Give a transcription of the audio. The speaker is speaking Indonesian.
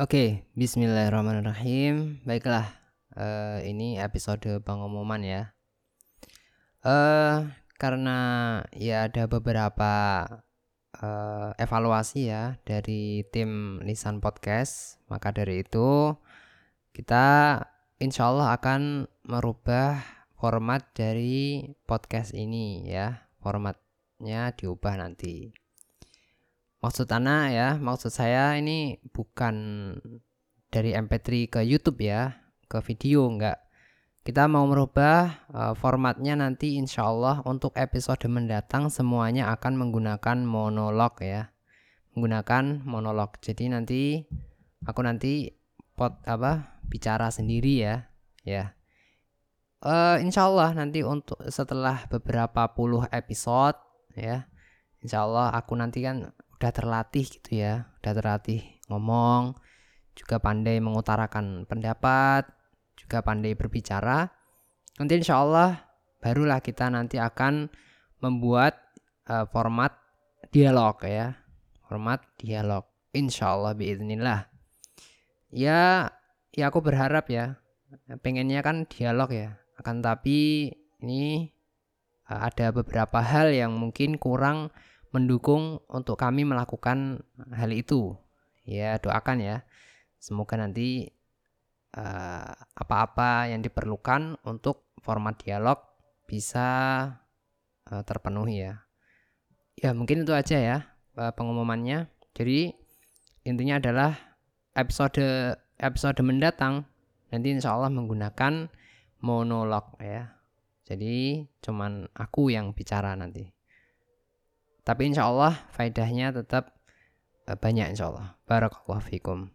Oke, bismillahirrahmanirrahim. Baiklah, eh, ini episode pengumuman ya. Eh, karena ya ada beberapa eh, evaluasi ya dari tim Lisan Podcast, maka dari itu kita insya Allah akan merubah format dari podcast ini ya. Formatnya diubah nanti. Maksud Ana ya, maksud saya ini bukan dari MP3 ke YouTube ya, ke video enggak. Kita mau merubah uh, formatnya nanti insya Allah untuk episode mendatang semuanya akan menggunakan monolog ya, menggunakan monolog. Jadi nanti aku nanti pot apa bicara sendiri ya, ya. Uh, insya Allah nanti untuk setelah beberapa puluh episode ya, insya Allah aku nanti kan udah terlatih gitu ya udah terlatih ngomong juga pandai mengutarakan pendapat juga pandai berbicara. Nanti insya Allah barulah kita nanti akan membuat uh, format dialog ya format dialog. Insya Allah biiznillah. Ya ya aku berharap ya pengennya kan dialog ya akan tapi ini uh, ada beberapa hal yang mungkin kurang mendukung untuk kami melakukan hal itu. Ya, doakan ya. Semoga nanti uh, apa-apa yang diperlukan untuk format dialog bisa uh, terpenuhi ya. Ya, mungkin itu aja ya uh, pengumumannya. Jadi intinya adalah episode episode mendatang nanti insya Allah menggunakan monolog ya. Jadi cuman aku yang bicara nanti. Tapi insya Allah faedahnya tetap eh, banyak insya Allah. Barakallahu fikum.